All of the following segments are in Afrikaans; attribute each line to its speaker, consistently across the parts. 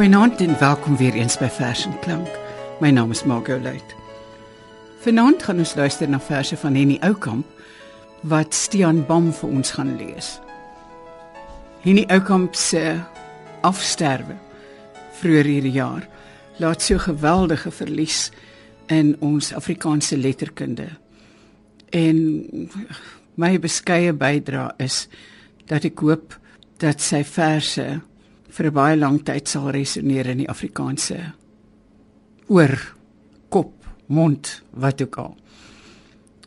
Speaker 1: Goeienaand en welkom weer eens by Vers en Klank. My naam is Margot Luit. Vanaand gaan ons luister na verse van Henny Oukamp wat Stian Bam vir ons gaan lees. Henny Oukamp se afsterwe vroeër hierdie jaar laat so geweldige verlies in ons Afrikaanse letterkunde. En my beskeie bydrae is dat ek hoop dat sy verse vir 'n baie lang tyd sal resoneer in die Afrikaanse oor kop, mond, wat ook al.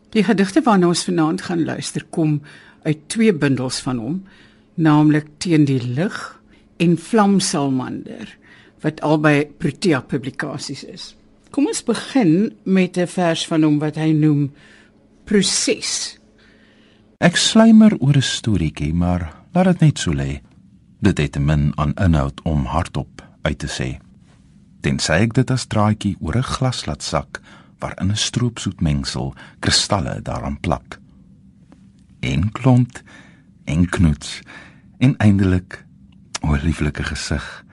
Speaker 1: Die gedigte waarna ons vanaand gaan luister kom uit twee bundels van hom, naamlik Teen die lig en Vlamsalmander wat albei Protea publikasies is. Kom ons begin met 'n vers van hom wat hy noem Proses.
Speaker 2: Ek slymer oor 'n storieetjie, maar laat dit net so lê. Dit het min aan inhoud om hardop uit te sê. Tensy ek dit as draadjie oor 'n glas laat sak waarin 'n stroopsoet mengsel kristalle daaraan plak. En klont en knoets en eindelik o lieflike gesig.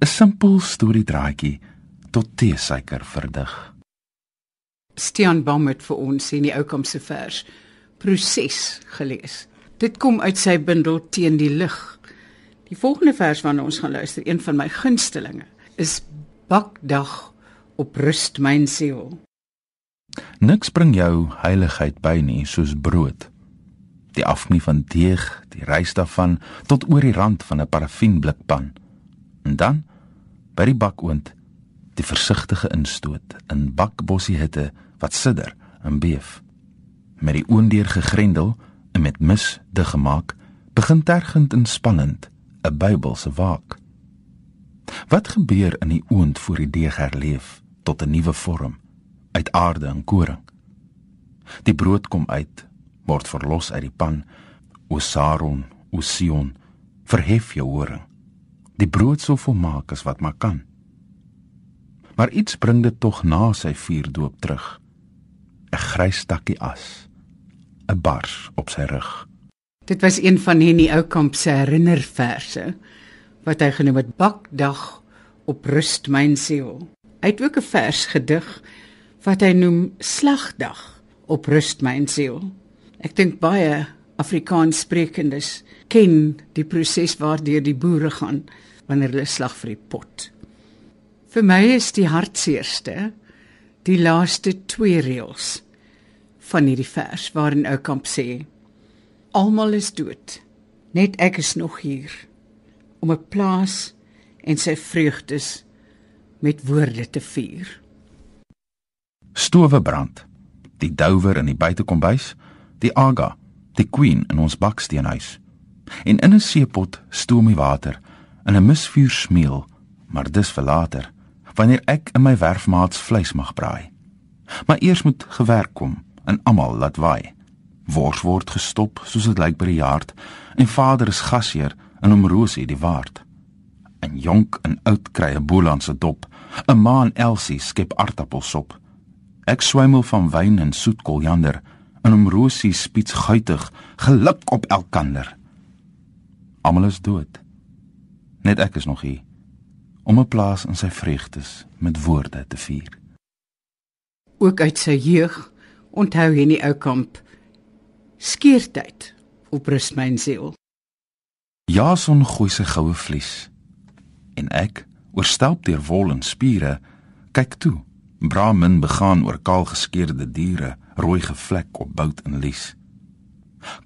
Speaker 2: 'n Simpel storie draadjie tot teesuiker verdig.
Speaker 1: Stian Bam het vir ons in die oukomse vers proses gelees. Dit kom uit sy bundel Teen die lig Die volgende vers waarna ons gaan luister, een van my gunstelinge, is Bakdag op rust myn siel.
Speaker 2: Niks bring jou heiligheid by nie soos brood. Die afknie van deeg, die rys daarvan tot oor die rand van 'n parafienblikpan. En dan by die bakoond die versigtige instoot in bakbossie hitte wat sidder en beef. Met die oondeur gegrendel en met mis dig gemaak, begin tergend en spannend 'n Bybelse waak. Wat gebeur in die oond voor die deeg herleef tot 'n nuwe vorm uit aarde en koring? Die brood kom uit, word verlos uit die pan. O Saron, o Sion, verhef jou horing. Die brood sou volmaak as wat maar kan. Maar iets bring dit tog na sy vuurdoop terug. 'n Grys stakkie as, 'n bars op sy rug.
Speaker 1: Dit was een van Henny Oukamp se herinnerverse wat hy genoem het Bakdag op rust myn siel. Hy het ook 'n vers gedig wat hy noem Slagdag op rust myn siel. Ek dink baie Afrikaans sprekendes ken die proses waardeur die boere gaan wanneer hulle slag vir die pot. Vir my is die hartseerste die laaste twee reëls van hierdie vers waarin Oukamp sê Almal is dood. Net ek is nog hier om 'n plaas en sy vreugdes met woorde te vier.
Speaker 2: Stowe brand. Die douwer in die buitekombuis, die aga, die queen in ons baksteenhuis. En in 'n seepot stoom die water in 'n misvuur smeel, maar dis vir later, wanneer ek in my werfmaats vleis mag braai. Maar eers moet gewerk kom en almal laat waai wors word gestop soos dit lyk by die jaard en vader is gasheer in om Rosie die waard. 'n Jonk en oud kry 'n boelandse dop, 'n ma en Elsie skep aardappelsop. Ek swemel van wyn en soet koljander en om Rosie spiets guitig geluk op elkander. Almal is dood. Net ek is nog hier om 'n plaas in sy vreugdes met woorde te vier.
Speaker 1: Ook uit sy jeug onthou hy nie ou kamp skeertyd op rus my siel.
Speaker 2: Jason gooi sy goue vlies en ek, oorstelp deur wol en spiere, kyk toe. Brahmin begaan oor kaal geskeurde diere, rooi gevlek op bout en lies.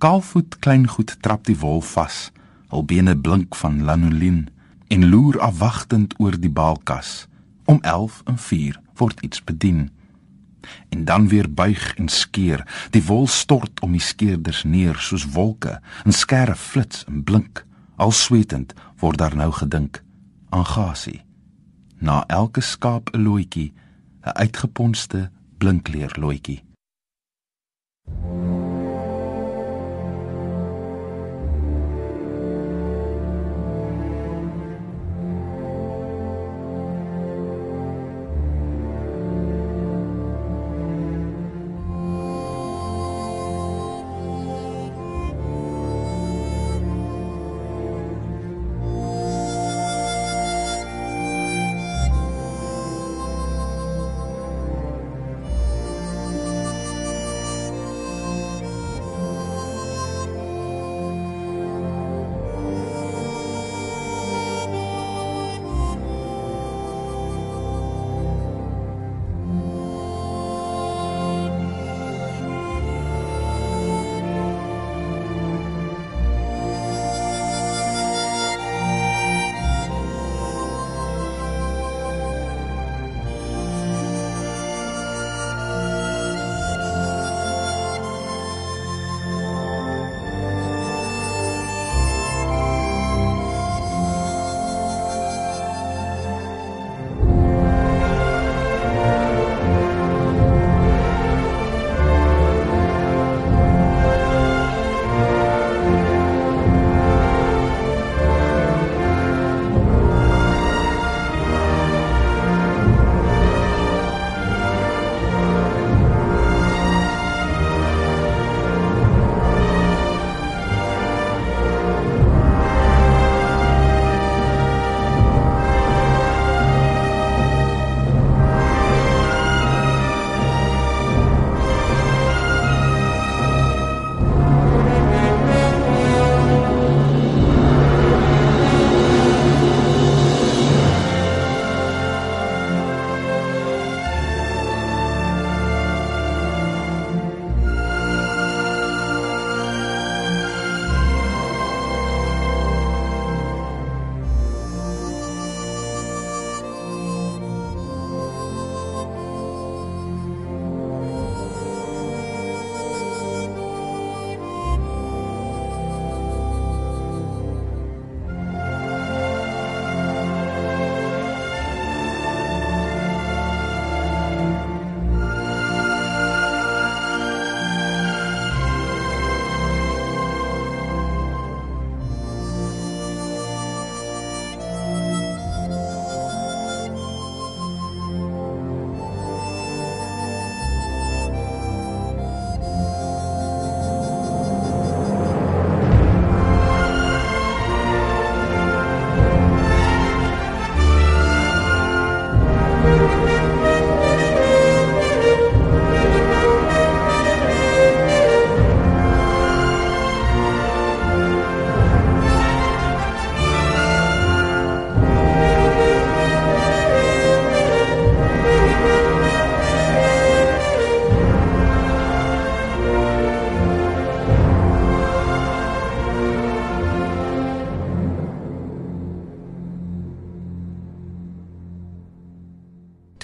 Speaker 2: Kaalvoet klein goed trap die wol vas, al bene blink van lanolin en loer afwagtend oor die baalkas. Om 11 en 4 word iets bedien en dan weer buig en skeer. Die wol stort om die skeerders neer soos wolke, en skerp flits en blink. Al swetend word daar nou gedink aan gasie. Na elke skaap 'n loetjie, 'n uitgeponste blinkleer loetjie.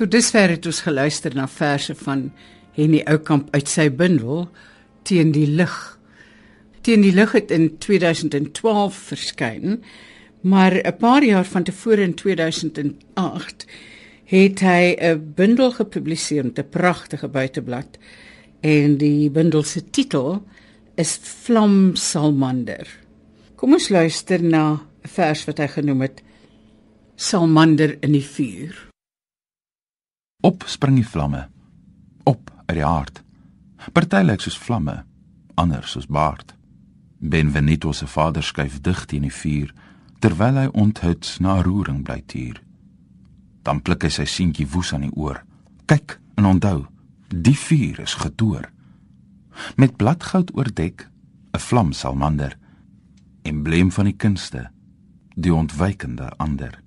Speaker 1: Tot dusver het ons geluister na verse van Henny Oukamp uit sy bundel Teen die lig. Teen die lig het in 2012 verskyn, maar 'n paar jaar van tevore in 2008 het hy 'n bundel gepubliseer met 'n pragtige buiteblad en die bundel se titel is Vlam Salmander. Kom ons luister na 'n vers wat hy genoem het Salmander in die vuur.
Speaker 2: Op spring die vlamme, op uit die aard. Partylik soos vlamme, ander soos baard. Benvenuto se vader skuif dig teen die vuur terwyl hy onthuts na roering bly tuur. Dan pluk hy sy seentjie woes aan die oor. Kyk en onthou, die vuur is gedoor. Met bladgoud oordek, 'n vlam salmander, embleem van die kunste, die ontwykende ander.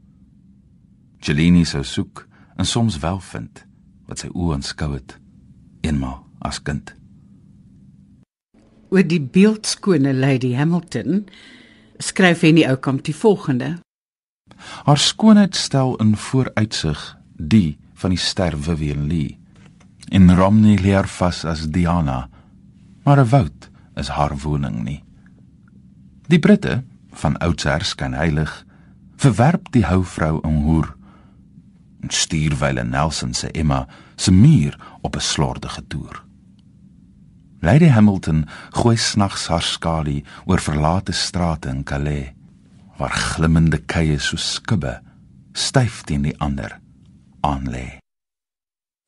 Speaker 2: Cellini sou soek en soms wel vind wat sy oë aanskou het eenmal as kind.
Speaker 1: Oor die beeldskone Lady Hamilton skryf hy nie oukamp die volgende.
Speaker 2: Haar skoonheid stel in vooruitsig die van die ster Vivian Lee. In Romney leer vas as Diana, maar 'n woud is haar woning nie. Die Britte van oudsher skyn heilig, verwerp die houvrou in hoer en stuur wyle Nelson se Emma se muur op 'n slordige toer. Lady Hamilton gooi snags haar skadu oor verlate strate in Calais waar glimmende keie so skibbe styf teen die ander aan lê.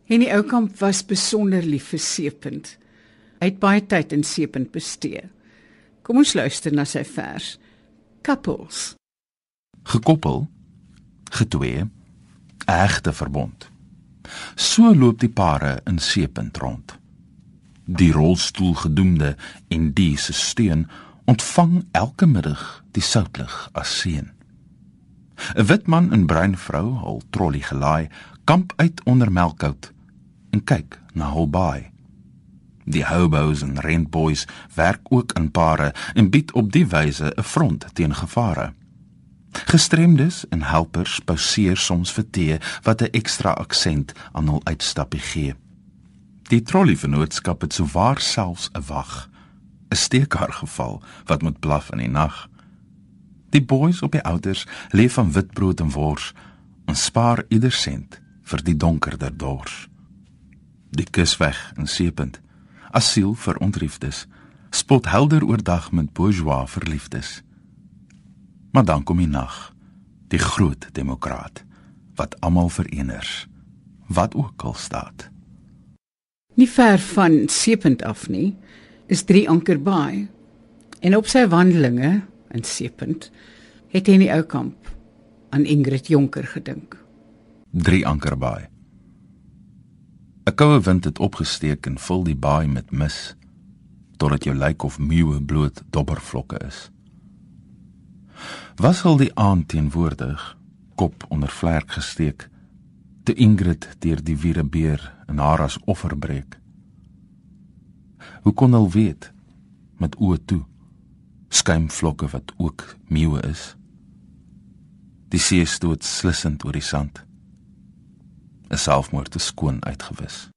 Speaker 1: Henny Oukamp was besonder lief vir Seepunt. Hy het baie tyd in Seepunt bestee. Kom ons luister na sy vers. Couples.
Speaker 2: Gekoppel, getwee, egte verbond. So loop die pare in Seepunt rond. Die rolstoelgedoemde en die se steun ontvang elke middag die soutlig as seën. 'n Wit man en bruin vrou, al trolly gelaai, kamp uit onder melkhout en kyk na hul baai. Die hobos en rentboys werk ook in pare en bied op die wyse 'n front teen gevare. Gestremdes en helpers pauseer soms vir tee wat 'n ekstra aksent aan hul uitstappie gee. Die trolleyvernootskap het souwaar selfs 'n wag, 'n steekar geval wat moet blaf in die nag. Die boeis op die ouders leef van witbrood en wors en spaar ieder sent vir die donkerder dors. Die kusweg in Seepunt, asiel vir ontriefdes, spot helder oordag met bourgeois verliefdes. Maar dan kom die nag, die groot demokraat wat almal vereners, wat ook al staat.
Speaker 1: Nie ver van Seepunt af nie, is drie ankerbaai. En op sy wandelinge in Seepunt het hy in die ou kamp aan Ingrid Jonker gedink.
Speaker 2: Drie ankerbaai. 'n Koue wind het opgesteek en vul die baai met mis totdat jou lyk of meeuwe bloot dobbervlokke is was al die aand teenwoordig, kop onder vlerk gesteek, te Ingrid deur die wierebeer en haar as offer breek. Hoe kon al weet met oë toe skuimvlokke wat ook meeuwe is. Die see stoot slissend oor die sand. 'n Selfmoord te skoon uitgewis.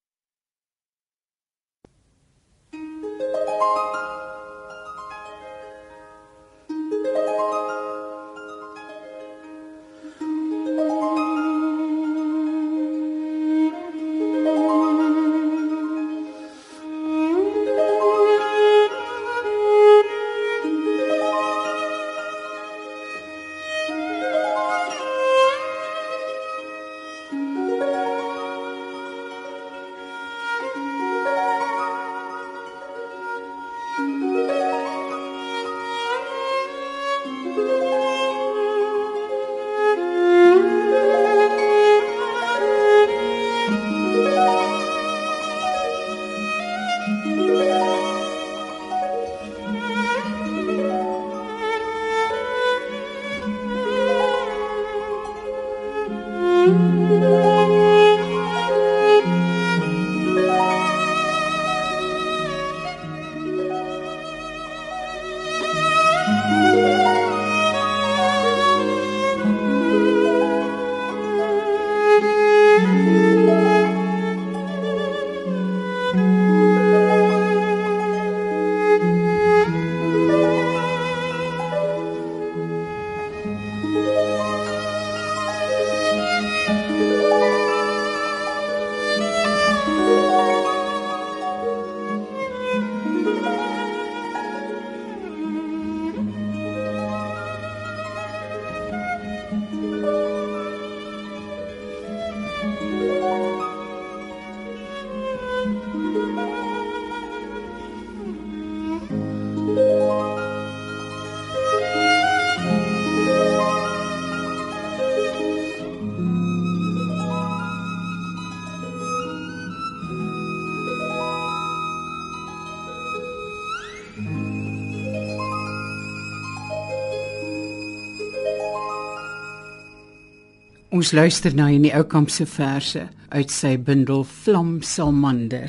Speaker 1: Ons luister na in die ou kamp se verse uit sy bundel Vlam Salmander.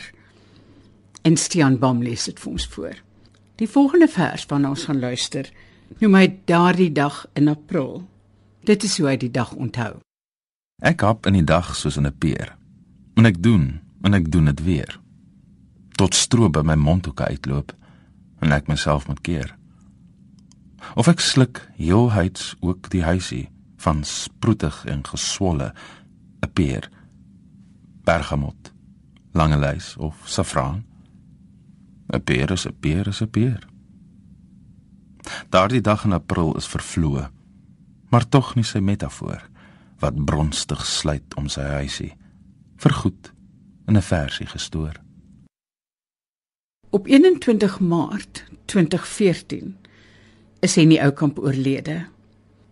Speaker 1: En Stian Bom lees dit vir ons voor. Die volgende vers waarna ons gaan luister, noem hy daardie dag in April. Dit is hoe hy die dag onthou.
Speaker 2: Ek hap in die dag soos in 'n peer. En ek doen, en ek doen dit weer. Tot stroop by my mondhoeke uitloop en ek myself moet keer. Of ek sluk heelheids ook die huisie van sproetig en geswolle 'n peer bergamot lange lys of safraan. 'n peer is 'n peer is 'n peer. Daardie dag in april is vervloë maar tog nie sy metafoor wat bronstig sluit om sy huisie. Vergoed in 'n versie gestoor.
Speaker 1: Op 21 maart 2014 is hy in die Oukamp oorlede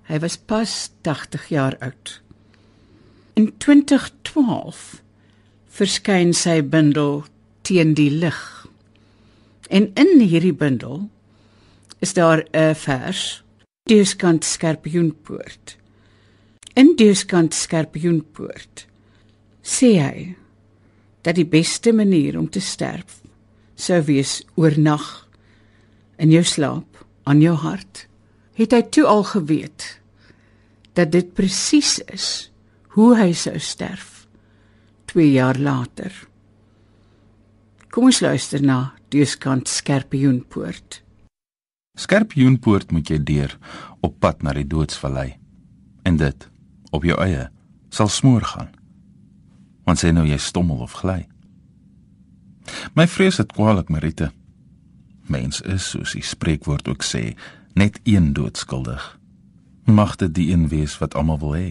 Speaker 1: Hy was pas 80 jaar oud. In 2012 verskyn sy bundel Teen die lig. En in hierdie bundel is daar 'n vers, Deuskant skerpioenpoort. In Deuskant skerpioenpoort sê hy dat die beste manier om te sterf sou wees oornag in jou slaap aan jou hart het hy toe al geweet dat dit presies is hoe hy sou sterf 2 jaar later. Kom ons luister na Deuskant Skerpioenpoort.
Speaker 2: Skerpioenpoort moet jy deur op pad na die doodsvallei. En dit op jou eie sal smoor gaan. Want sê nou jy stommel of gly. My vrees het kwaliek Marite. Mens is soos die spreekwoord ook sê, net een doodskuldig. Mag dit die een wees wat almal wil hê.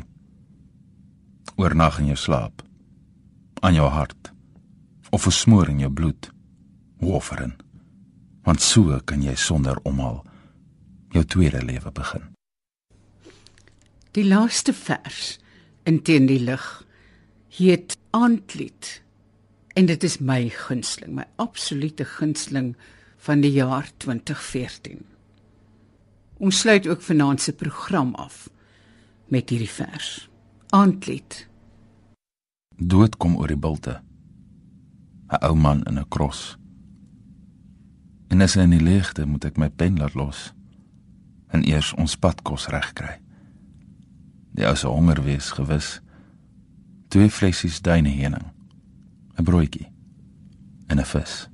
Speaker 2: Oornag in jou slaap. Aan jou hart. Of versmoor in jou bloed. Hooferen. Want so kan jy sonder omhaal jou tweede lewe begin.
Speaker 1: Die laaste vers in teen die lig heet Aandlied. En dit is my gunsteling, my absolute gunsteling van die jaar 2014. Ons sluit ook vanaand se program af met hierdie vers. Aandlied.
Speaker 2: Dood kom oor die bulte. 'n Ou man in 'n kros. En as in die ligte moet ek my pen laat los en eers ons padkos regkry. Die ou se honger wees gewis. Twee flessies duine heuning. 'n broodjie en 'n vis.